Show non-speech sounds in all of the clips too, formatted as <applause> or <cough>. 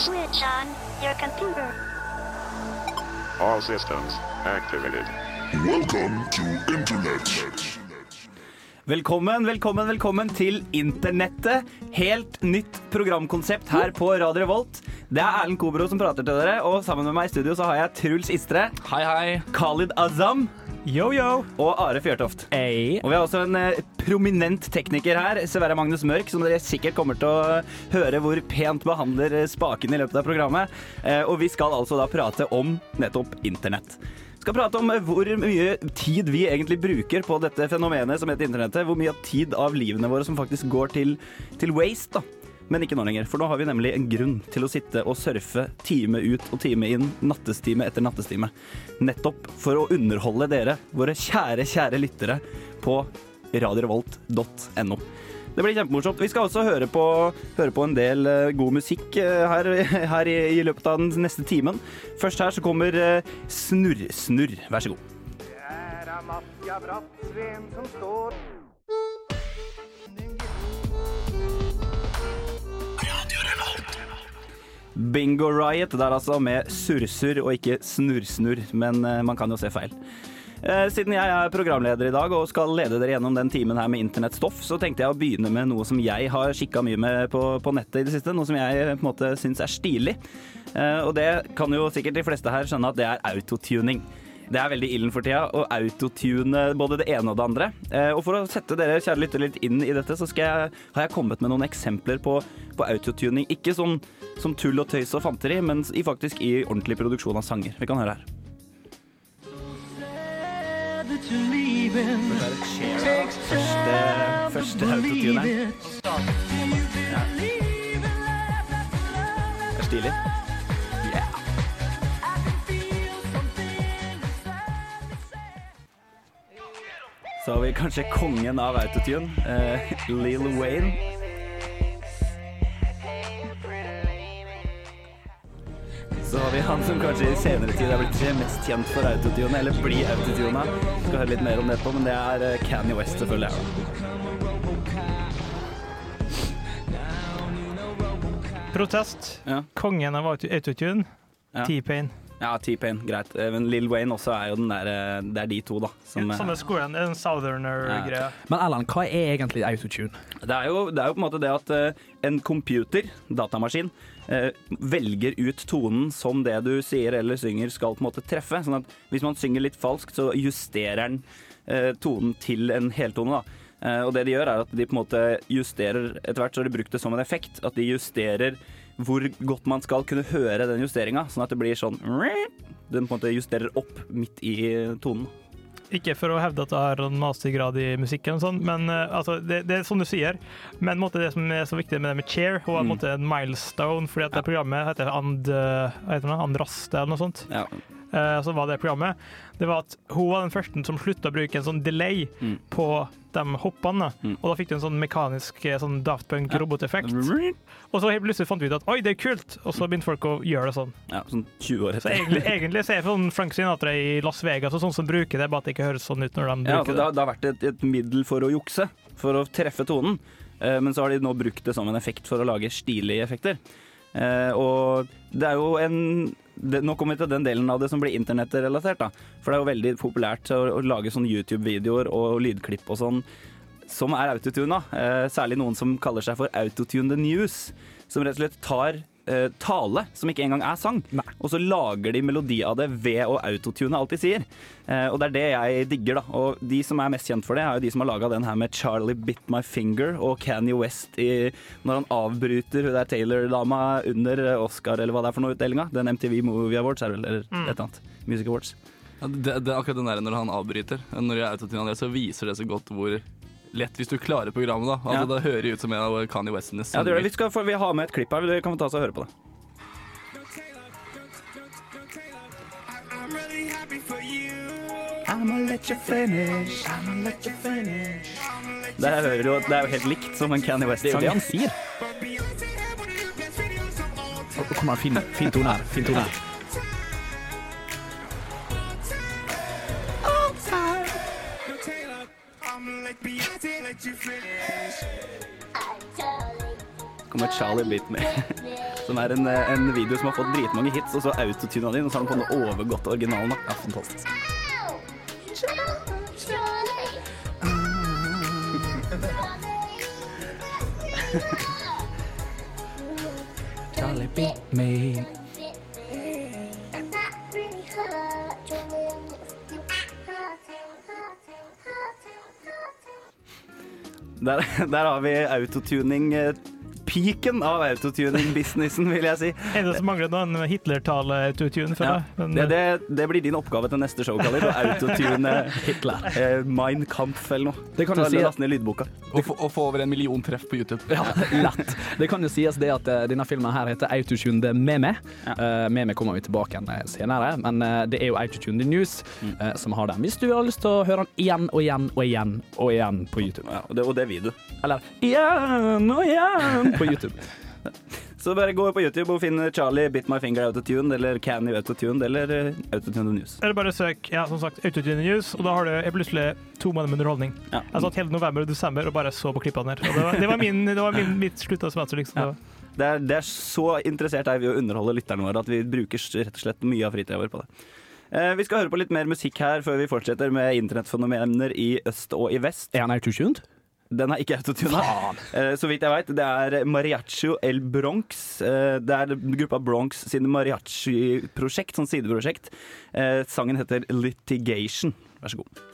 Switch on your computer. All systems activated. Welcome to Internet. Velkommen, velkommen, velkommen til Internettet. Helt nytt programkonsept her på Radio Revolt. Det er Erlend Kobro som prater til dere, og sammen med meg i studio så har jeg Truls Istre, Hei, hei. Khalid Azam Yo, yo. og Are Fjørtoft. Hey. Og vi har også en eh, prominent tekniker her, Sverre Magnus Mørk, som dere sikkert kommer til å høre hvor pent behandler spakene spaken i løpet av programmet. Eh, og vi skal altså da prate om nettopp internett. Vi skal prate om eh, hvor mye tid vi egentlig bruker på dette fenomenet som heter internettet. Hvor mye tid av livene våre som faktisk går til, til waste, da. Men ikke nå lenger, for nå har vi nemlig en grunn til å sitte og surfe time ut og time inn, nattestime etter nattestime. Nettopp for å underholde dere, våre kjære, kjære lyttere, på radiorevolt.no. Det blir kjempemorsomt. Vi skal også høre på, høre på en del eh, god musikk eh, her, <laughs> her i, i løpet av den neste timen. Først her så kommer eh, Snurr Snurr. Vær så god. Det er Amatia Brattsveen som står Bingo Riot der altså, med surr-surr og ikke snurr-snurr, men eh, man kan jo se feil. Eh, Siden jeg er programleder i dag og skal lede dere gjennom den timen her med internettstoff, så tenkte jeg å begynne med noe som jeg har kikka mye med på, på nettet i det siste. Noe som jeg på en måte syns er stilig. Eh, Og det kan jo sikkert de fleste her skjønne at det er autotuning. Det er veldig illen for tida å autotune både det ene og det andre. Eh, Og for å sette dere kjære lyttere litt inn i dette, så skal jeg, har jeg kommet med noen eksempler på, på autotuning. Ikke sånn som tull og tøys og fanteri, men i faktisk i ordentlig produksjon av sanger. Vi kan høre her. Første, første autotuneren. Ja. Det er stilig. Så har vi kanskje kongen av autotune, eh, Lil Wayne. Så har vi han som kanskje i senere tid er blitt mest kjent for autotune, eller blir autotuna. Skal høre litt mer om det etterpå, men det er Canny Kanye West, selvfølgelig. Protest. Ja. Kongen av autotune. Ja. T-Pain. Ja, T-Pain, greit. Eh, Men Lil Wayne også er jo den der eh, Det er de to, da. Som, eh, Samme skolen. En southerner-greie. Men Erland, hva er egentlig autotune? Det er, jo, det er jo på en måte det at eh, en computer, datamaskin, eh, velger ut tonen som det du sier eller synger skal på en måte treffe. Sånn at hvis man synger litt falskt, så justerer den eh, tonen til en heltone. da. Eh, og det de gjør er at de på en måte justerer Etter hvert så har de brukt det som en effekt. At de justerer hvor godt man skal kunne høre den justeringa. Sånn at det blir sånn Den på en måte justerer opp midt i tonen. Ikke for å hevde at jeg har en mastergrad i musikk, eller sånn, men eh, altså, det, det er som du sier. Men måte, det som er så viktig med det med Chair, hun en Mm. en milestone, fordi at det programmet heter And, eh, heter det, Andraste eller noe sånt. Ja. Uh, så var det programmet. Det var at hun var den første som slutta å bruke en sånn delay Mm. på de hoppene. Mm. Og da fikk du en sånn mekanisk eh, sånn Daft Punk-roboteffekt. <laughs> Og så helt plutselig fant vi ut at oi, det er kult, og så begynte folk å gjøre det sånn. Ja, sånn 20 år Så etter. egentlig, <laughs> egentlig så er sånn Frank Sinatra i Las Vegas og sånn som bruker det, bare at det ikke høres sånn ut når de Ja, bruker altså, det, har, det har vært et, et middel for å jukse, for å treffe tonen. Eh, men så har de nå brukt det som en effekt for å lage stilige effekter. Eh, og det er jo en det, Nå kommer vi til den delen av det som blir internettrelatert. For det er jo veldig populært å, å lage sånne YouTube-videoer og lydklipp og sånn som er autotuna. Eh, særlig noen som kaller seg for Autotune the News. Som rett og slett tar eh, tale, som ikke engang er sang, og så lager de melodi av det ved å autotune alt de sier. Eh, og det er det jeg digger, da. Og de som er mest kjent for det, er jo de som har laga den her med 'Charlie Bit My Finger' og Kanye West i, når han avbryter hun der Taylor-dama under Oscar, eller hva det er for noe utdelinga. Den MTV Movie Awards, er vel, eller et eller annet. Music Awards. Ja, det, det er akkurat den der når han avbryter. Når jeg autotuner det, så viser det så godt hvor lett Hvis du klarer programmet, da. Altså, Ja. Da hører det ut som en av Kanye Westens Ja, det gjør det. Vi, skal, få- vi har med et klipp her, vi kan ta oss og høre på det. Hører det er jo helt likt som en Kanye Det er jo det han sier. Kom an, fin, fin tone her. Fin tone her. Kommer Charlie Beat Me, <laughs> Som er en, eh, en video som har fått dritmange hits, og så autotuna den, og så har den på en måte overgått originalen. Ja, fantastisk. Charlie beat me. Der, <laughs> der har vi autotuning. Eh, Piken av autotuning-businessen, vil jeg si. Eneste som mangler nå, en Hitler-tale-autotune. Ja. Ja. Men, Det, det, det blir din oppgave til neste show, Khalid. Å autotune <laughs> Hitler. Eh, Mein Kampf eller noe. Det kan Ta- du si. Last ned lydboka. Og, få- og få over en million treff på YouTube. Ja, lett. Det kan jo sies det at eh, denne filmen her heter Autotune the Meme. Ja. Uh, Meme kommer vi tilbake igjen eh, senere, men uh, det er jo Autotune the News Mm. eh, som har den. Hvis du har lyst til å høre den igjen og igjen og igjen og igjen på YouTube. Ja, og, det, og det vil du. Eller igjen og igjen på YouTube. <laughs> Så bare gå på YouTube og finn Charlie Bit My Finger Autotune eller Can You Autotune eller Autotuned Autotune News. Eller bare søk ja, som sagt, Autotune News, og da har du plutselig to måneder med underholdning. Ja. Jeg satt hele november og desember og bare så på klippene her. Og det var, det var, min, det var min, mitt slutt av semester. Liksom. Ja. Det er, det er så interessert er vi å underholde lytterne våre at vi bruker rett og slett mye av fritida vår på det. Eh, vi skal høre på litt mer musikk her før vi fortsetter med internettfenomener i øst og i vest. Er han autotuned? Den er ikke autotuna. Eh, så vidt jeg veit. Det er Mariaccio El Bronx. Eh, det er gruppa Bronx sine mariachi-prosjekt, sånn sideprosjekt. Eh, sangen heter Litigation. Vær så god.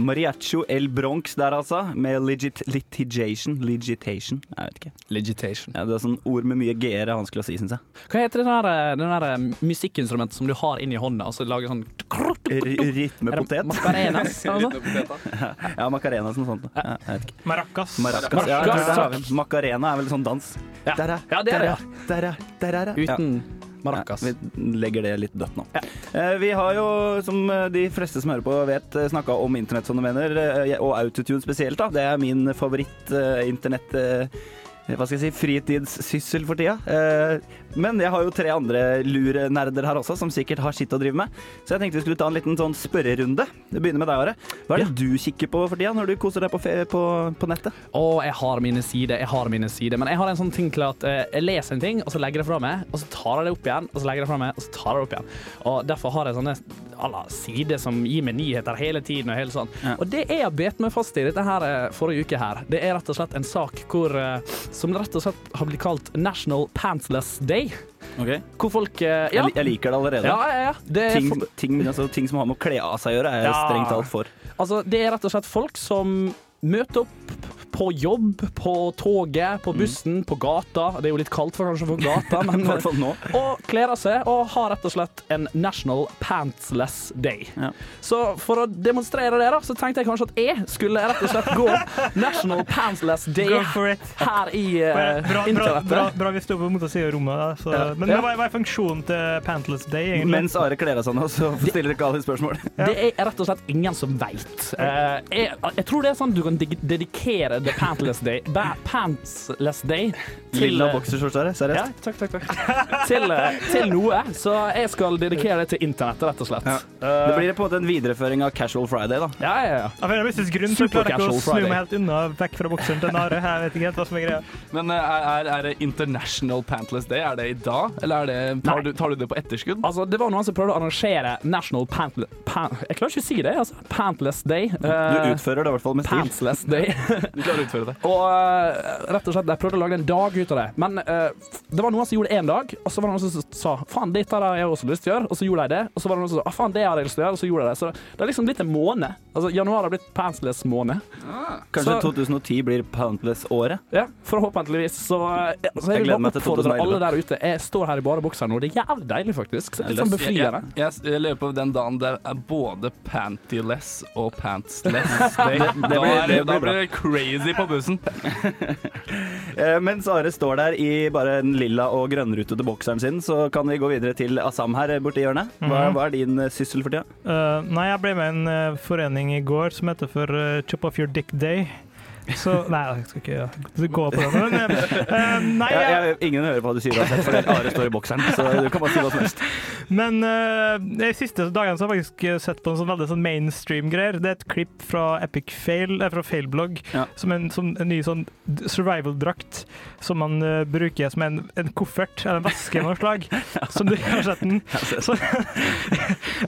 Mariacho El Bronx der, altså, med legit litigation. Legitation. jeg vet ikke. Legitation. Ja, det er sånn ord med mye g-er er vanskelig å si, syns jeg. Hva heter det der, eh, den der eh, musikkinstrumentet som du har inni hånda, og så lager sånn Rytmepotet. Macarenas? <laughs> noe sånt? Ja, Macarena som sånt. Ja, jeg vet ikke. Maracas. Maracas. Ja, den. Macarena er vel sånn dans. Ja. Der, Ja, det er det, der, Der, er- der, er der er. Uten maracas. Ja, vi legger det litt dødt nå. Ja. Vi har jo, som eh, de fleste som hører på vet, snakka om internettfenomener, eh, og autotune spesielt. da. Det er min favoritt-internett... Hva skal jeg si, fritidssyssel for tida. Eh, Men jeg har jo tre andre lurenerder her også, som sikkert har sitt å drive med. Så jeg tenkte vi skulle ta en liten sånn spørrerunde. Det begynner med deg, Are. Hva er det du kikker på for tida, når du koser deg på, på, på nettet? Å, jeg har mine sider, jeg har mine sider. Men jeg har en sånn ting til at eh, jeg leser en ting, og så legger jeg det fra meg, og så tar jeg det opp igjen, og så legger jeg det fra meg, og så tar jeg det opp igjen. Og derfor har jeg sånne alla, sider som gir meg nyheter hele tiden og hele sånn. Ja. Og det jeg har bet meg fast i dette her eh, forrige uke her, det er rett og slett en sak hvor, eh, som rett og slett har blitt kalt National Pantsless Day. Okay. Hvor folk eh, Jeg, ja. jeg liker det allerede. Ja, ja, ja. Det Ting, for- ting, altså, ting som har med å kle av seg å gjøre, er jeg strengt talt for. Altså, det er rett og slett folk som møter opp på jobb, på toget, på bussen, på gata. Det er jo litt kaldt for kanskje for gata, <laughs> men I hvert fall nå. Og kler av seg og har rett og slett en National Pantsless Day. Ja. Så for å demonstrere det, da, så tenkte jeg kanskje at jeg skulle rett og slett gå National Pantsless Day her i uh, Bra, bra, bra, bra, bra vi står på motsida av rommet. Da, så. Ja. Men Ja. hva, er funksjonen til Pantless Day, egentlig? Mens Are kler av seg nå, så stiller ikke alle spørsmål. Det er rett og slett ingen som veit. jeg, jeg tror det er sånn du kan dedikere dedikere The Pantless Day, ba, Pantsless Day til Lilla eh, boksershorts, Are. Ja, Seriøst. takk, takk, takk. til, eh, til noe. Så jeg skal dedikere det til internettet, rett og slett. Ja. Eh, Det blir på en måte en videreføring av Casual Friday, da. ja, ja, ja. Av en eller annen grunn så klarer jeg ikke å Super snu meg helt unna vekk fra bokseren til Nare. Jeg vet ikke helt hva som er greia. Men er, er, det International Pantless Day? Er det i dag, eller er det, tar, du, tar du det på etterskudd? Altså, det var noen som prøvde å arrangere National Pantle... Pan, jeg klarer ikke å si det. altså. Pantless Day. Du utfører det i hvert fall med stil. Pantsless Day. Du klarer utføre det. Og uh, rett og slett, de prøvde å lage en dag ut av det. Men uh, det var noen som gjorde det én dag, og så var det noen som sa faen, dette har jeg også lyst til å gjøre, og så gjorde de det. Og så var det noen som sa ah, faen, det har jeg lyst til å gjøre, og så gjorde de det. Så det har liksom blitt en måned. Altså, januar har blitt Pantless måned. Kanskje Så- 2010 blir Pantless-året? Ja, forhåpentligvis. Så, ja, så Jeg jeg vil gleder meg bare til oppfordre 2011. alle der ute. Jeg står her i bare bukser nå. Det er jævlig deilig, faktisk. Så det er litt sånn Jeg, befriende. jeg, jeg, jeg lever på den dagen det er både pantyless og pantsless <laughs> Det, det da, blir- er, det det, da blir blir det crazy på bussen. <laughs> Eh, mens Are står der i bare den lilla og grønnrutete bokseren sin, så kan vi gå videre til Assam her borti hjørnet. Hva, Mhm. hva er din eh, syssel for tida? Uh, nei, jeg ble med i en eh, forening i går som heter for eh, Chop Off Your Dick Day. Så Nei, jeg skal ikke gå på det. Men, uh, <laughs> nei, Jeg, jeg, ingen hører på hva du sier uansett, fordi Are står i bokseren. Så du kan bare si hva som helst. men uh, de siste dagene så har jeg faktisk sett på en sånn veldig sånn mainstream-greier. Det er et klipp fra Epic Fail, eh, fra Failblog, Ja. som en, som en ny sånn survival-drakt som man uh, bruker som en, en koffert, eller en veske av noe slag. <laughs> <laughs> Som du har sett den. Så,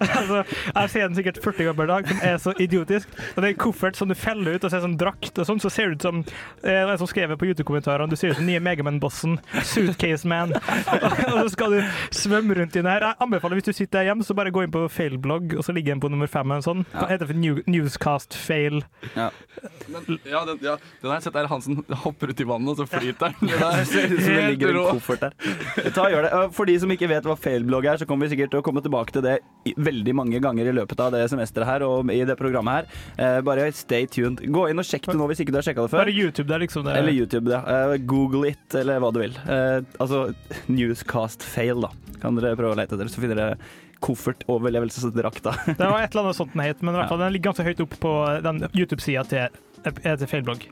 altså, jeg ser den sikkert 40 ganger per dag, som er så idiotisk. Og det er en koffert som du feller ut og ser sånn drakt og sånn, så ser det ut som eh, en som skrev på YouTube-kommentarene, du ser ut som den nye Megaman-bossen, Suitcase Man. <laughs> og så skal du svømme rundt i den her. Jeg anbefaler hvis du sitter hjemme, så bare gå inn på Failblogg, og så ligger den på nummer fem en sånn. Ja. heter heter for New, Newscast Fail. Men, ja, den, ja, den har jeg sett der Hansen hopper ut i vannet, og så flyter den. Det Det ser ut som det ligger en koffert der. Ta gjør det. For de som ikke vet hva failblogg er, så kommer vi sikkert til å komme tilbake til det veldig mange ganger i løpet av det semesteret her og i det programmet her. Eh, bare stay tuned. Gå inn og sjekk det nå hvis ikke du har sjekka det før. Bare YouTube der, liksom. Det. Eller YouTube, ja. Eh, Google it, eller hva du vil. Eh, altså Newscast fail, da. Kan dere prøve å lete etter, så finner dere koffert koffertoverlevelsesdrakta. Det var et eller annet sånt den het, men i hvert fall den ligger ganske høyt opp på den YouTube-sida til, til Failblogg.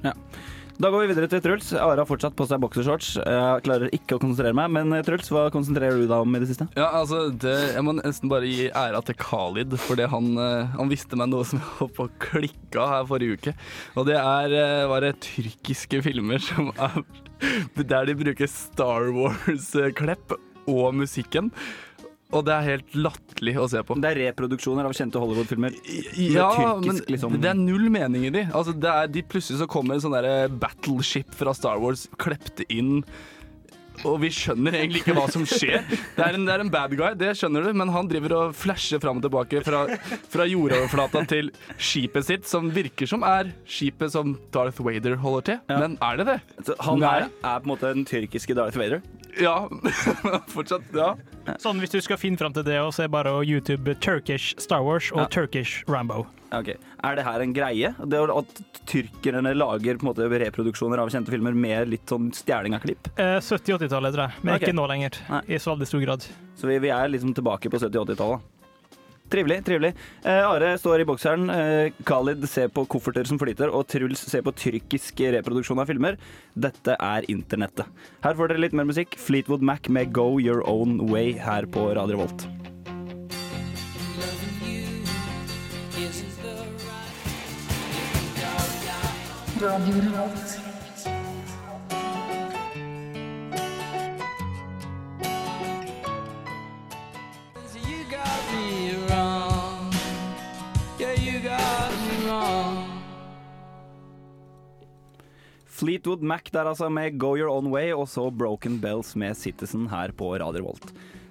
Da går vi videre til Truls. Are har fortsatt på seg boksershorts. Jeg klarer ikke å konsentrere meg, men eh, Truls, hva konsentrerer du deg om i det siste? Ja, altså, det, Jeg må nesten bare gi æra til Khalid, fordi han, eh, han visste meg noe som jeg holdt på å klikka her forrige uke. Og det er bare tyrkiske filmer som er <laughs> Der de bruker Star Wars-klepp og musikken. Og det er helt latterlig å se på. Det er reproduksjoner av kjente Hollywood-filmer. Ja, tyrkisk, men liksom. det er null mening i de. Altså, det er, de plutselig så kommer en sånn derre battleship fra Star Wars klepte inn. Og vi skjønner egentlig ikke hva som skjer. Det er en, det er en bad guy, det skjønner du, men han driver og flasher fram og tilbake fra, fra jordoverflata til skipet sitt, som virker som er skipet som Darth Vader holder til. Ja. Men er det det? Så han er, er på en måte den tyrkiske Darth Vader. Ja. <laughs> Fortsatt, ja. Sånn hvis du skal finne fram til det, så er bare å YouTube Turkish Star Wars og Ja. Turkish Rambo. Okay. Er det her en greie? Det At tyrkerne lager på en måte reproduksjoner av kjente filmer med litt sånn stjeling av klipp? Eh, 70-80-tallet, tror jeg, men okay. ikke nå lenger. Nei. I så veldig stor grad. Så vi, vi er liksom tilbake på 70-80-tallet. Trivelig. trivelig. Eh, Are står i bokseren, eh, Khalid ser på kofferter som flyter, og Truls ser på tyrkisk reproduksjon av filmer. Dette er internettet. Her får dere litt mer musikk. Fleetwood Mac med Go Your Own Way her på Radio Volt. Radio Revolt. Fleetwood Mac der altså med Go Your Own Way, og så Broken Bells med Citizen her på Radio Volt.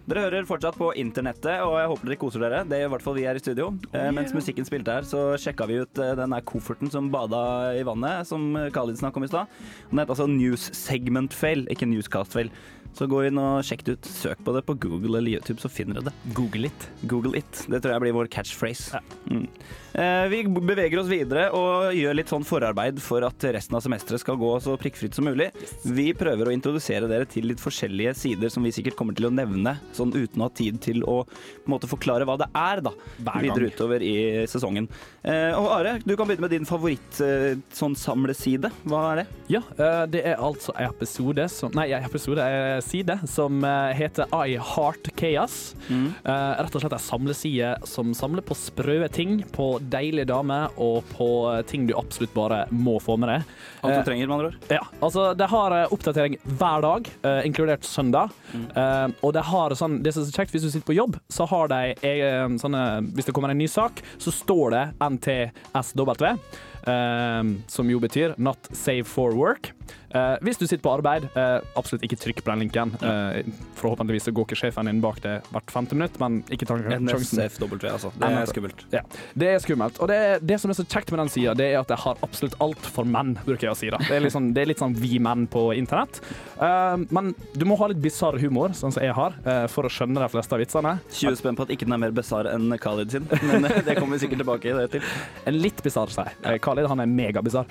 Dere hører fortsatt på internettet, og jeg håper dere koser dere. Det gjør i hvert fall vi her i studio. Eh, mens musikken spilte her, så sjekka vi ut eh, den der kofferten som bada i vannet, som Khalid snakka om i stad. Den heter altså News Segment Fail, ikke Newscast Fail. Så gå inn og sjekk det ut. Søk på det på Google eller YouTube, så finner du det. Google it. Google it. Det tror jeg blir vår catchphrase. Mm. Eh, vi beveger oss videre og gjør litt sånn forarbeid for at resten av semesteret skal gå så prikkfritt som mulig. Vi prøver å introdusere dere til litt forskjellige sider som vi sikkert kommer til å nevne, sånn uten å ha tid til å på en måte forklare hva det er, da, Hver gang. videre utover i sesongen. Eh, og Are, du kan begynne med din favoritt eh, sånn samleside. Hva er det? Ja, det er altså en episode som Nei, en episode, en side som eh, heter I Heart Chaos. Mm. Eh, Rett og slett en samleside som samler på sprø ting, på deilige damer og på eh, ting du absolutt bare må få med deg. Alt du trenger, med andre ord. Ja, altså det har oppdatering hver dag, inkludert søndag. Eh, og det har sånn Det som er så kjekt, hvis du sitter på jobb, så har de sånne Hvis det kommer en ny sak, så står det NTSW. eh, som jo betyr Not Save for work. Eh, hvis du sitter på arbeid, eh, absolutt ikke trykk på den linken. Eh, forhåpentligvis så går ikke sjefen din bak det hvert femte minutt, men ikke ta sjansen. NSFW, altså. Det er skummelt. Ja, det er skummelt. Og det, det som er så kjekt med den sida, det er at jeg har absolutt alt for menn, bruker jeg å si. da. Det er litt sånn, det er litt sånn vi menn på internett. Men du må ha litt bisarr humor, sånn som jeg har, for å skjønne de fleste av vitsene. 20 spenn på at ikke den er mer bisarr enn Khalid sin, men det kommer vi sikkert tilbake det til. En litt bisarr, sier jeg. Khalid han er megabisarr.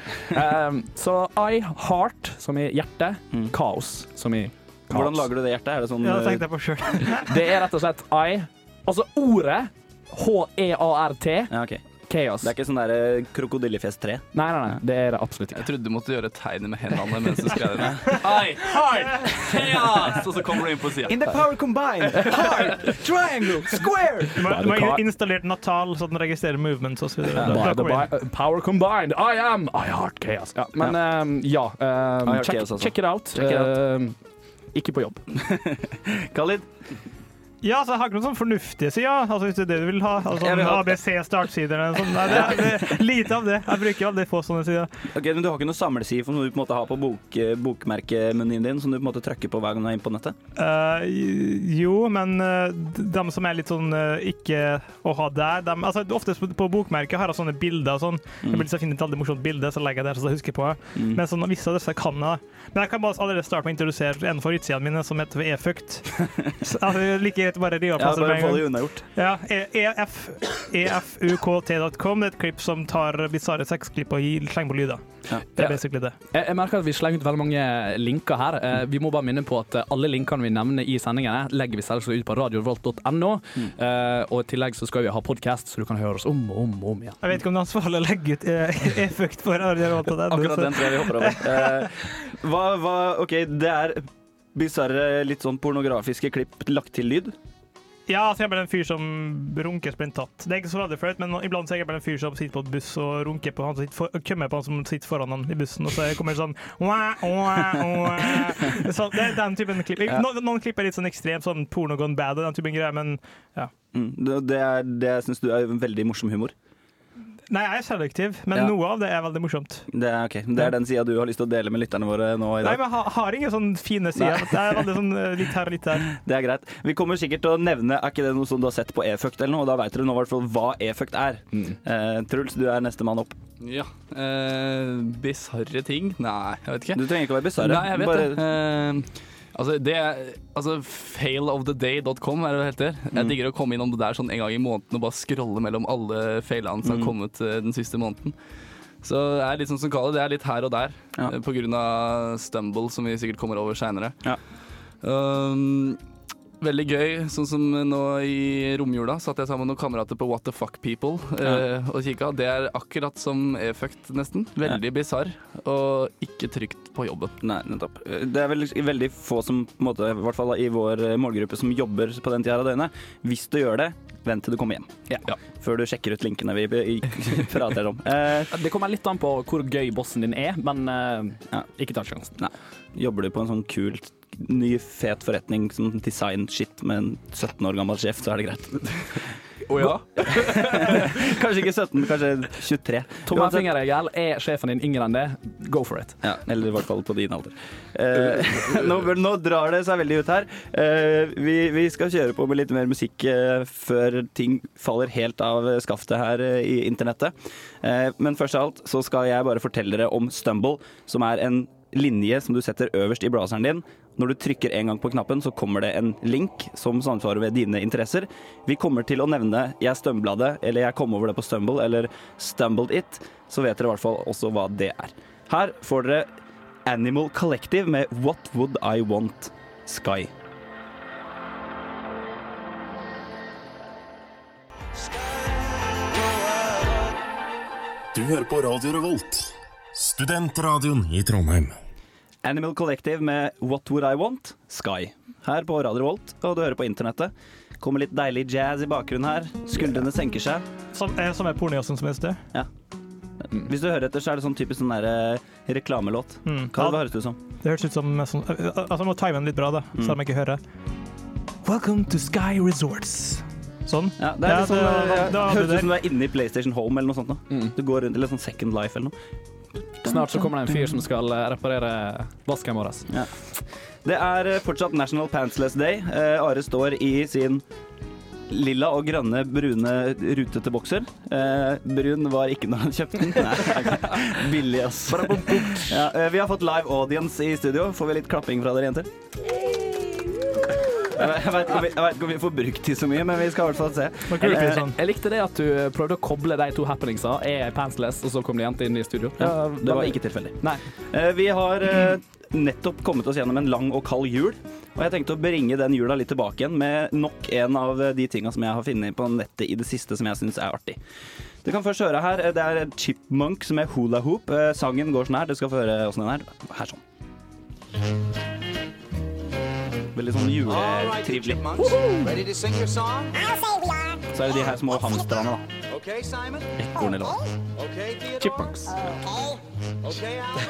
Så I, heart, som i hjerte. Mm. Kaos, som i kaos. Hvordan lager du det hjertet? Er det sånn Ja, det eh, tenkte jeg på sjøl. <laughs> Det er rett og slett I. Altså ordet H-E-A-R-T. Ja, ok. Chaos. Det er ikke sånn der eh, krokodillefjes 3. Nei, nei, nei, det er det absolutt ikke. Jeg trodde du måtte gjøre tegnet med hendene mens du skrev det. <laughs> I heart chaos! Og så kommer du inn på sida. the power combined, hard, triangle, square! Du må, du må ha installert Natal, så den registrerer movements inn. bi- power combined, I am I heart chaos. Ja, men ja, um, ja um, check, chaos, altså. check it out. Check it out. Uh, ikke på jobb. <laughs> Khalid, Ja, så jeg har ikke noen sånn fornuftige sider, altså hvis det er det du vil ha. Altså, vil sånn ha- ABC startsider eller sånt. Nei, det er, det er lite av det. Jeg bruker aldri få sånne sider. ok, men du har ikke noen samleside for noe du på en måte har på bok, eh, bokmerkemenyen din, som du på en måte trykker på hver gang du er inne på nettet? Uh, jo, men uh, de som er litt sånn uh, ikke å ha der de, altså, Oftest på, på bokmerket har jeg sånne bilder og sånn. Jeg blir så finner et veldig morsomt bilde, så legger jeg det her så jeg husker på. Mm. Men sånn, visse av disse kan jeg. Men jeg kan bare allerede starte med å introdusere en av favorittsidene mine, som heter. <laughs> Så, altså, like å bare av Ja, bare med en få gang. unnagjort. Ja, E- efukt.com. Det er et klipp som tar bisarre sexklipp og slenger på lyder. Ja. Det er basically det. Jeg, jeg merker at vi slenger ut veldig mange linker her. Eh, vi må bare minne på at eh, alle linkene vi nevner i sendingene, legger vi selvsagt ut på radiorevolt.no. Eh, og i tillegg så skal vi ha podkast, så du kan høre oss om og om og om igjen. Jeg vet ikke om det er ansvarlig å legge ut eh, <laughs> e-fukt for radiorevolta. Akkurat den tror jeg vi hopper over. <laughs> Eh, hva, hva, OK, det er bisarre, litt sånn pornografiske klipp lagt til lyd. Ja, altså jeg er bare en fyr som runker sprintatt. Det er ikke så veldig flaut, men iblant så er jeg bare en fyr som sitter på et buss og runker på han som sitter for, kommer på han som sitter foran han i bussen, og så kommer det sånn wah, wah, wah. Så Det er den typen klipp. Ja. No, noen klipp er litt sånn ekstremt sånn porno gone bad og den typen greier, men Mm, det, det, er, det syns du er veldig morsom humor. Nei, jeg er selektiv, men Ja. noe av det er veldig morsomt. Det er, ok, det er den sida du har lyst til å dele med lytterne våre nå i Nei, dag. men jeg har, har ingen sånn fine sider. Det er veldig sånn eh, litt her og litt der. <laughs> Det er greit. Vi kommer sikkert til å nevne Er ikke det noe som du har sett på e-fukt eller noe? Og da veit dere nå i hvert fall hva e-fukt er. Eh, Truls, du er nestemann opp. Ja. Eh, Bisarre ting? Nei, jeg vet ikke. Du trenger ikke å være bisarr. Nei, jeg vet Bare- det. Eh, altså, det er, altså, failoftheday.com er det det heter. Jeg Mm. digger å komme innom det der sånn en gang i måneden og bare scrolle mellom alle failene som Mm. har kommet eh, den siste måneden. Så det er litt sånn som Kalle, det er litt her og der, Ja. eh, av Stumble, som vi sikkert kommer over seinere. Ja. Um, veldig gøy. Sånn som nå i romjula satt jeg sammen med noen kamerater på What the fuck people eh, og kikka. Det er akkurat som e-fucked, nesten. Veldig bisarr og ikke trygt på jobben. Nei, nettopp. Det er vel veldig få som, på en måte, i hvert fall i vår målgruppe, som jobber på den tida av døgnet. Hvis du gjør det, vent til du kommer hjem. Ja. Før du sjekker ut linkene vi vi <laughs> prater om. Eh, Det kommer litt an på hvor gøy bossen din er, men eh, Ja. ikke ta sjansen. jobber du på en sånn kul, ny, fet forretning sånn design-shit med en 17 år gammel sjef, så er det greit. <laughs> Å ja? <laughs> kanskje ikke 17, kanskje 23. Uansett- Tommelfingerregel. Er sjefen din yngre enn det, go for it. Ja, eller i hvert fall på din alder. Eh, <laughs> nå, nå drar det seg veldig ut her. Eh, vi, vi skal kjøre på med litt mer musikk eh, før ting faller helt av skaftet her eh, i internettet. Eh, men først av alt så skal jeg bare fortelle dere om Stumble, som er en linje som du setter øverst i blazeren din. Når du trykker en gang på knappen, så kommer det en link som samsvarer med dine interesser. Vi kommer til å nevne 'jeg stumbla det', eller 'jeg kom over det på Stumble', eller 'stumbled it'. Så vet dere i hvert fall også hva det er. Her får dere Animal Collective med 'What Would I Want Sky'. Du hører på Radio Revolt, studentradioen i Trondheim. Animal Collective med 'What Would I Want Sky'. Her på Radio Volt, og du hører på internettet. Kommer litt deilig jazz i bakgrunnen her. Skuldrene senker seg. Som, eh, som er pornojazzen som helst, det. Hvis du hører etter, så er det sånn typisk sånn der, eh, reklamelåt. Mm. Hva, Ja, hva høres det ut som? det høres ut som sånn eh, Altså, jeg må time den litt bra, da, Mm. så de ikke hører. Welcome to Sky Resorts. Sånn. Ja, det er Ja, litt sånn, det- det, det da høres ut som du er inne i PlayStation Home eller noe sånt. Mm. Du går rundt, eller sånn Second Life eller noe. Snart så kommer det en fyr som skal eh, reparere vasken vår. Det er eh, fortsatt National Pantsless Day. Eh, Are står i sin lilla og grønne, brune, rutete bokser. Eh, brun var ikke når han kjøpte den. <laughs> Billig, ass. Ja, eh, vi har fått live audience i studio. Får vi litt klapping fra dere jenter? Jeg vet- ikke om vi, ikke om vi får brukt de så mye, men vi skal i hvert fall se. Det jeg, Eh, sånn. Jeg likte det at du prøvde å koble de to happeningsa. Er pantsless, og så kom det jente inn i studio. Ja, det var ikke tilfeldig. Nei. Eh, Vi har eh, nettopp kommet oss gjennom en lang og kald jul. Og jeg tenkte å bringe den jula litt tilbake igjen med nok en av de tinga som jeg har funnet på nettet i det siste som jeg syns er artig. Du kan først høre her, det er Chipmunk som er Hula Hoop. Sangen går sånn her. Du skal få høre åssen den er. Her sånn. Veldig sånn juletrivelig. Så er det de her små hamstrene, da. Ekorn eller hva. Chipmunks. Okay, Alvin.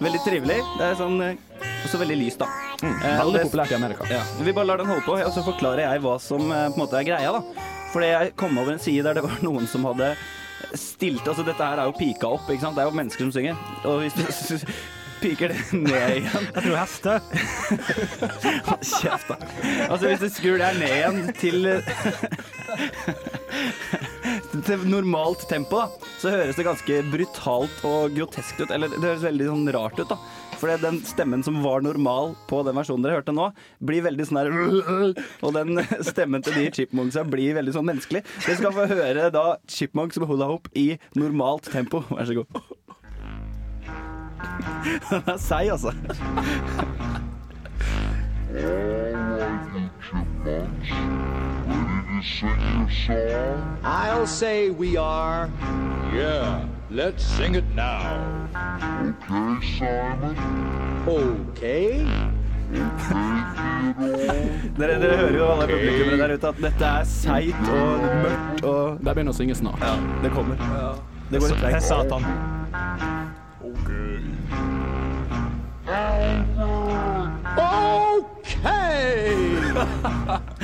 Veldig trivelig. Det er sånn eh, også veldig lyst, da. Mm, Veldig det- populært i Amerika. Ja, Vi bare lar den holde på, og så forklarer jeg hva som eh, på en måte er greia. da. Fordi jeg kom over en side der det var noen som hadde stilt Altså dette her er jo pika opp, ikke sant. Det er jo mennesker som synger. Og hvis du <laughs> piker det ned igjen Jeg tror hester. <laughs> Kjeft, da. Altså hvis du skrur det her ned igjen til <laughs> til normalt tempo, da, så høres det ganske brutalt og groteskt ut. Eller det høres veldig sånn rart ut, da. For den stemmen som var normal på den versjonen dere hørte nå, blir veldig sånn her <laughs> Og den stemmen til de chipmunksa blir veldig sånn menneskelig. Dere skal få høre da chipmunks med hula hoop i normalt tempo. Vær så god. <laughs> Den er seig, altså. I'll say we are. Yeah, let's sing it now. Okay. Simon. Okay. Dere, dere hører jo alle publikummere der ute at dette er seigt og mørkt og De begynner å synge snart. Ja, det kommer. Det går litt Det er treigt. Satan. Okay.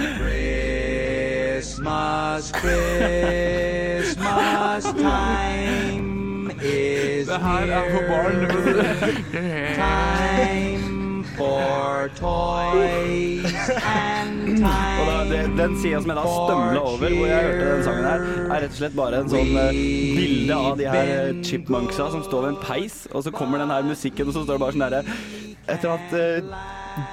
<laughs> Christmas, Christmas time is Det her er for barn. Time for toys and time Og da, det, den sida som jeg da stømla over, hvor jeg hørte den sangen her, er rett og slett bare en sånn uh, bilde av de her eh, chipmunksa som står ved en peis, og så kommer den her musikken, og så står det bare sånn derre Et eller annet eh,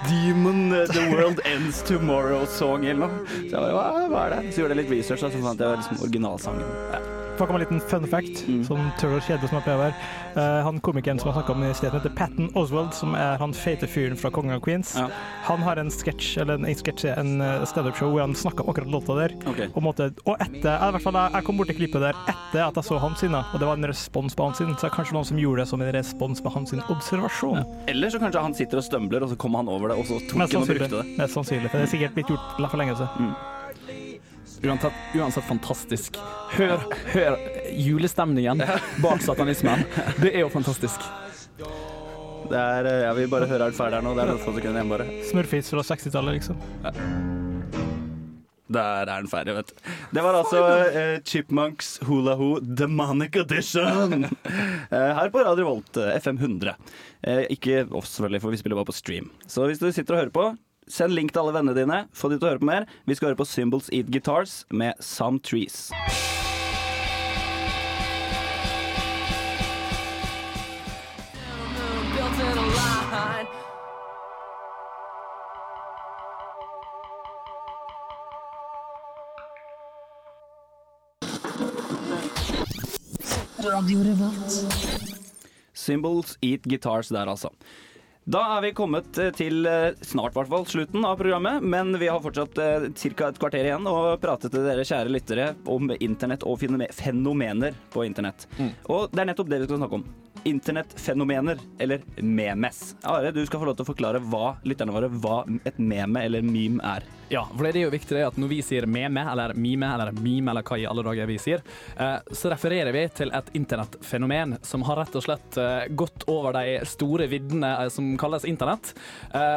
Demon The World Ends Tomorrow-song eller noe. Så jeg bare, hva, hva er det? Så gjorde jeg litt research, og så fant jeg liksom originalsangen. Ja. Fuck om en liten fun fact, som tør å kjede som er pleier her. Eh, han komikeren som har snakka om i sted, heter Patten Oswald, som er han feite fyren fra Kongen av Queens. Ja. Han har en sketsj, eller en, en sketsj, en uh, standup-show hvor han snakker om akkurat låta der. Okay. Og, måtte, og etter, i hvert fall, jeg- kom borti klippet der etter at jeg så hans sine, og det var en respons på hans sin, så det er kanskje noen som gjorde det som en respons på hans observasjon. observasjon. Eller så kanskje han sitter og stømbler, og så kommer han over det, og så tok han og brukte det. Mest sannsynlig, for det er sikkert blitt gjort for lenge siden. Uansett, uansett fantastisk. Hør, hør julestemningen bak satanismen. Det er jo fantastisk. Det er, eh, jeg vil bare høre alt ferdig her nå. Det er noen få sekunder igjen, bare. Smurfis fra 60-tallet, liksom. Der er den ferdig, vet du. Det var altså eh, Chipmunks Hula Hoo Demonic Edition. <laughs> Eh, her på Radio Volt eh, FM 100. Eh, ikke oss, selvfølgelig, for vi spiller bare på stream. Så hvis du sitter og hører på, send link til alle vennene dine. Få de til å høre på mer. Vi skal høre på Symbols Eat Guitars med Some Trees. Symbols Eat Guitars der, altså. Da er vi kommet eh, til eh, snart hvert fall slutten av programmet, men vi har fortsatt eh, ca. et kvarter igjen å prate til dere kjære lyttere om internett og fenomener på internett. Og det er nettopp det vi skal snakke om. Internettfenomener, eller memes. Are, du skal få lov til å forklare hva lytterne våre hva et meme eller meme er. Ja, for det er jo viktig det at når vi sier meme, eller mime, eller mime, eller hva i alle dager vi sier, eh, så refererer vi til et internettfenomen som har rett og slett eh, gått over de store viddene eh, som kalles internett,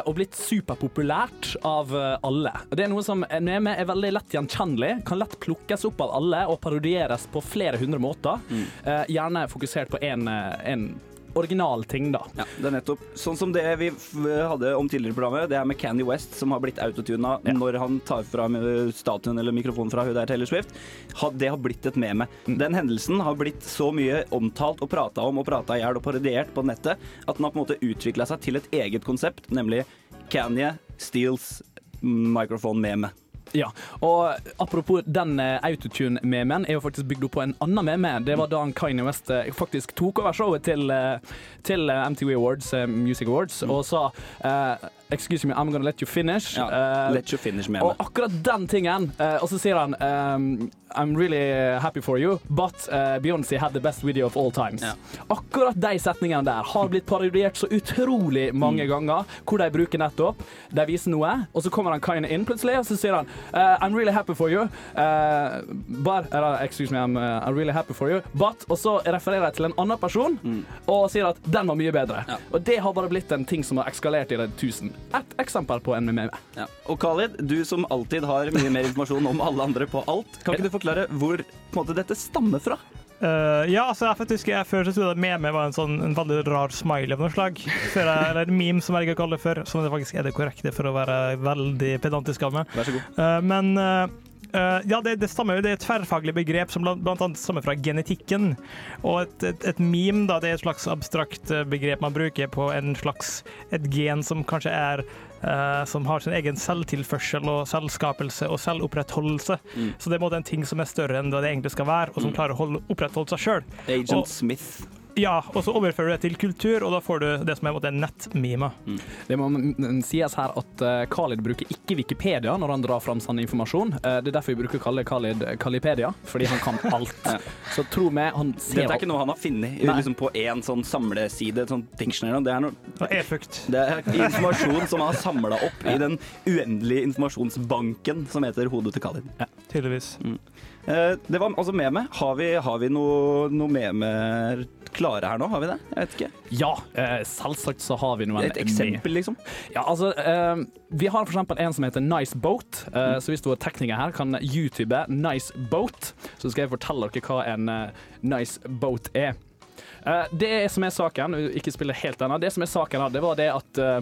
og blitt superpopulært av alle. Det er noe som meme er veldig lett gjenkjennelig, kan lett plukkes opp av alle og parodieres på flere hundre måter. Eh, gjerne fokusert på en, eh, en original ting, da. Ja, det er nettopp Sånn som det vi hadde om tidligere i programmet, det er med Kanye West, som har blitt autotuna når han tar fra eh, statuen eller mikrofonen fra hun der Taylor Swift. Det har blitt et meme. Den hendelsen har blitt så mye omtalt og prata om og prata i hjel og parodiert på nettet at den har på en måte utvikla seg til et eget konsept, nemlig Kanye steals microphone-meme. Ja, og apropos den eh, autotune-memen er jo faktisk bygd opp på en annen meme. Det var da Kanye West eh, faktisk tok over showet til, eh, til MTV Awards, Music Awards, og sa Excuse me, I'm gonna let you finish. Ja, uh, let you finish med og akkurat den tingen, Uh, og så sier han um, I'm really happy for you, but uh, Beyoncé had the best video of all times. Ja. Akkurat de setningene der har blitt parodiert så utrolig Mm. mange ganger, hvor de bruker nettopp De viser noe, og så kommer han Kaine inn plutselig, og så sier han I'm really happy for you, but Excuse me, I'm, I'm really happy for you, but Og så refererer jeg til en annen person og sier at den var mye bedre. Mm. Ja. Og det har bare blitt en ting som har ekskalert i det tusen. Et eksempel på en meme. Ja. Og Khalid, du som alltid har mye mer informasjon om alle andre på alt, kan ikke du forklare hvor på en måte, dette stammer fra? Uh, ja, altså jeg faktisk jeg før så trodde jeg at meme var en sånn en veldig rar smiley av noe slag. Før jeg, eller meme, som jeg liker å kalle det før, som det faktisk er det korrekte for å være veldig pedantisk av meg. Vær så god. Uh, men eh, ja, det, det stammer jo, det er et tverrfaglig begrep som blant, blant annet stammer fra genetikken. Og et, et, et meme da, det er et slags abstrakt eh, begrep man bruker på en slags et gen som kanskje er Uh, som har sin egen selvtilførsel og selvskapelse og selvopprettholdelse. Mm. Så det er en ting som er større enn det det egentlig skal være, og som klarer å holde, opprettholde seg sjøl. Agent Og- Smith. Ja, og så overfører du det til kultur, og da får du det som er en måte en nettmime. Det må mm, mm, sies her at eh, Khalid bruker ikke Wikipedia når han drar fram sann informasjon. Eh, det er derfor vi bruker å kalle Khalid Kalipedia, fordi han kan <laughs> alt. Ja. Så tro meg, han ser Dette er ikke noe han har funnet liksom på én sånn samleside, sånn sånt dictionary. Det er, noe, Det e-fukt. det er informasjon som han har samla opp i den uendelige informasjonsbanken som heter Hodet til Khalid. Ja, Tydeligvis. Eh, Det var altså meme. Har vi, har vi noe, noe memer klare her nå? Har vi det? Jeg vet ikke. Ja, eh, selvsagt så har vi noen Et eksempel, liksom. Ja, altså, eh, vi har eksempel en som heter Nice Boat. Eh, Så hvis du er tekniker her, kan YouTube Nice Boat. Så skal jeg fortelle dere hva en eh, Nice Boat er. Eh, det som er saken, ikke spille helt ennå, det som er saken her, det var det at eh,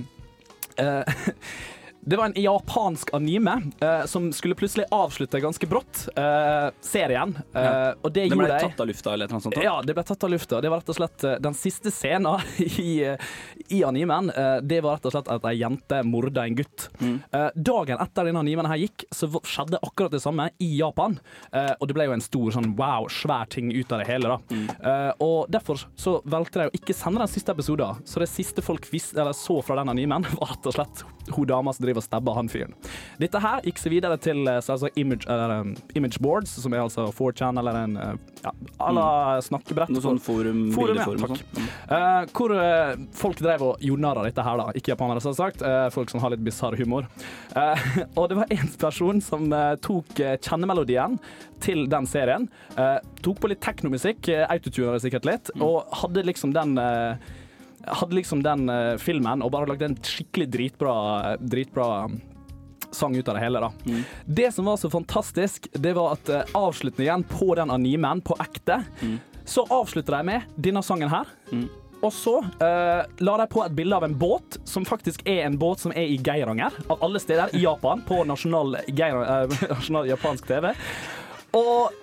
eh, <laughs> Det var en japansk anime eh, som skulle plutselig avslutte ganske brått eh, serien. Eh, Ja. Og det Den ble tatt av lufta eller noe sånt? da? Ja, det ble tatt av lufta. Det var rett og slett eh, den siste scenen <laughs> i, eh, i animen. eh, Det var rett og slett at ei jente morda en gutt. Mm. Dagen etter denne animen her gikk, så skjedde akkurat det samme i Japan. Og det ble jo en stor sånn wow, svær ting ut av det hele. da. Mm. Og derfor så valgte de å ikke sende den siste episoden. Så det siste folk vis eller så fra den animen, <laughs> var rett og slett hun damas som driver og stabber han fyren. Dette her gikk seg videre til eh, så altså image, um, image boards, som er altså 4chan eller en eh, ja, à la snakkebrett. Mm. Noe sånn forum, Forum, ja, takk. Eh, hvor uh, folk drev og gjorde narr av dette her, da. Ikke japanere, selvsagt. Uh, folk som har litt bisarr humor. <laughs> Og det var en person som tok uh, kjennemelodien til den serien. tok på litt teknomusikk, uh, autotuner sikkert litt, Mm. og hadde liksom den hadde liksom den uh, filmen og bare lagt en skikkelig dritbra, dritbra um, sang ut av det hele. da. Mm. Det som var så fantastisk, det var at uh, avslutningen på den animen, på ekte, så avslutter de med denne sangen her. Mm. Og så uh, la de på et bilde av en båt, som faktisk er en båt som er i Geiranger, av alle steder i Japan, på nasjonal, Geir- uh, <laughs> nasjonal japansk TV. Og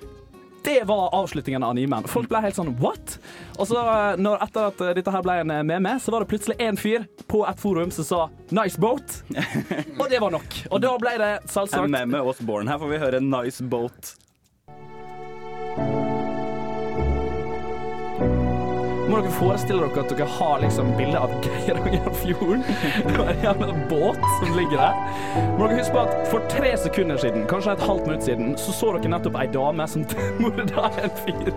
det var avslutningen av animen. Folk ble helt sånn what? Og så, eh, når, etter at eh, dette her ble en eh, meme, så var det plutselig en fyr på et forum som sa 'nice boat'. <laughs> Og det var nok. Og da ble det En selvsagt meme oss born. Her får vi høre 'Nice Boat'. Må dere forestille dere at dere har liksom bilde av Geirangerfjorden og en jævla båt som ligger der. Må dere huske på at for tre sekunder siden, kanskje et halvt minutt siden, så så dere nettopp ei dame som <laughs> morda en fyr.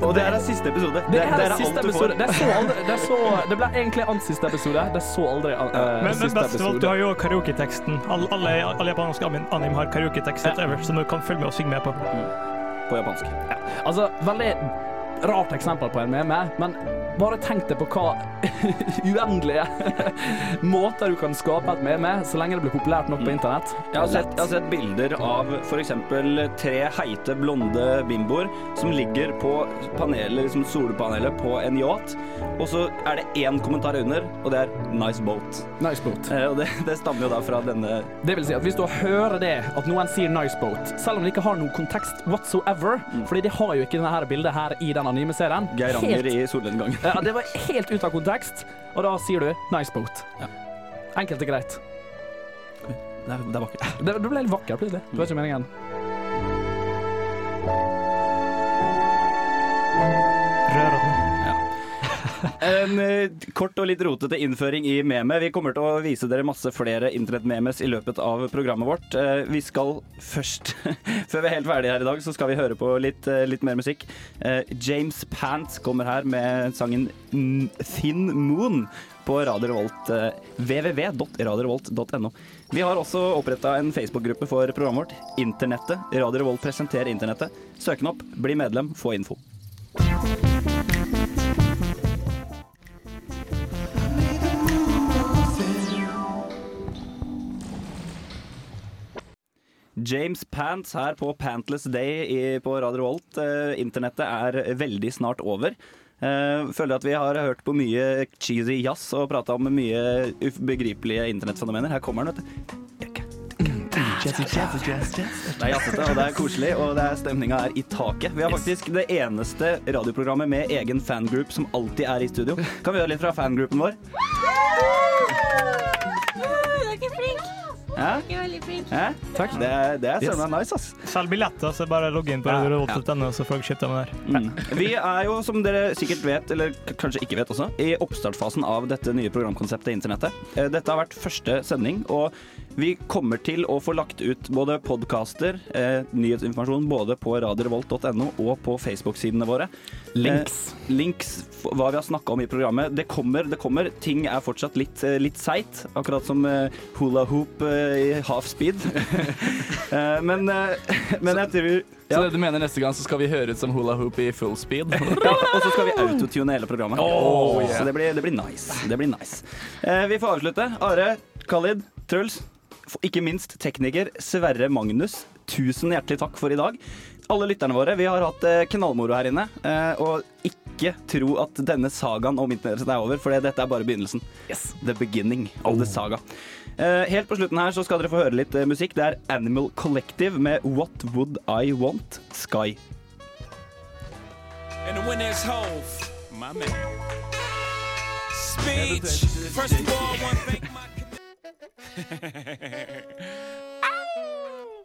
Og det her er siste episode. Det her er siste du får. episode. Det, er så aldri, det, er så, det ble egentlig ans siste episode. Det så aldri uh, Men, men siste best av alt, du har jo karaoketeksten. Alle, alle, alle japanske anim har karaoketekst ja. som du kan følge med og synge med på. På japansk. Altså, veldig rart eksempel på en meme, men bare tenk deg på hva <laughs> uendelige <laughs> måter du kan skape et meme, så lenge det blir populært nok på internett. Jeg har, sett, jeg har sett bilder av f.eks. tre heite, blonde bimboer som ligger på panelet, liksom solpanelet på en yacht, og så er det én kommentar under, og det er 'nice boat'. Nice boat. Eh, Og det, <laughs> det stammer jo da fra denne Det vil si at hvis du hører det, at noen sier 'nice boat', selv om det ikke har noen kontekst whatsoever, fordi de har jo ikke dette bildet her i den animeserien Geiranger Helt- i solnedgang. Ja, det var helt ute av kontekst, og da sier du 'nice boat'. Ja. Enkelt og greit. det er, det er vakkert. Det, det ble litt vakkert plutselig. Det var ikke meningen. En eh, kort og litt rotete innføring i meme. Vi kommer til å vise dere masse flere internettmemes i løpet av programmet vårt. Eh, vi skal først, <laughs> før vi er helt ferdige her i dag, så skal vi høre på litt, eh, litt mer musikk. James Pants kommer her med sangen Thin Moon på Radio Revolt. www.radiorevolt.no. Vi har også oppretta en Facebook-gruppe for programmet vårt. Internettet. Radio Revolt presenterer internettet. Søk den opp, bli medlem, få info. James Pants her på Pantless Day i, på Radio Volt. Eh, internettet er veldig snart over. Eh, føler at vi har hørt på mye cheesy jazz og prata om mye ubegripelige internettfenomener. Her kommer den, vet du. Det er jazzete, og det er koselig, og det er stemninga er i taket. Vi har faktisk det eneste radioprogrammet med egen fangroup som alltid er i studio. Kan vi høre litt fra fangroupen vår? Ja? Ja? Takk. Det det er søren meg nice, ass. Selg billetter, så bare logg inn på Ja. radiorevolt.no, så får dere kjøpt dem der. Mm. Vi er jo, som dere sikkert vet, eller kanskje ikke vet også, i oppstartsfasen av dette nye programkonseptet Internettet. Eh, Dette har vært første sending, og vi kommer til å få lagt ut både podkaster, eh, nyhetsinformasjon både på radiorevolt.no og på Facebook-sidene våre. Links. Eh, links, hva vi har snakka om i programmet. Det kommer, det kommer. Ting er fortsatt litt, eh, litt seigt, akkurat som eh, hula hoop eh, i half speed. <laughs> Eh, men, men jeg tror Så det du mener neste gang så skal vi høre ut som hula hoop i full speed? <laughs> ja, og så skal vi autotune hele programmet. Oh, yeah. Så det blir, det blir nice. Det blir nice. Eh, vi får avslutte. Are, Khalid, Truls, ikke minst tekniker Sverre Magnus. Tusen hjertelig takk for i dag. Alle lytterne våre, vi har hatt eh, knallmoro her inne. Eh, og ikke tro at denne sagaen om internettet er over, for dette er bare begynnelsen. Yes. The beginning of the saga. Eh, helt på slutten her så skal dere få høre litt musikk. Det er Animal Collective med What Would I Want? Sky. And the winner is Hove, my man. Speech. First of all, I want <laughs> 아우!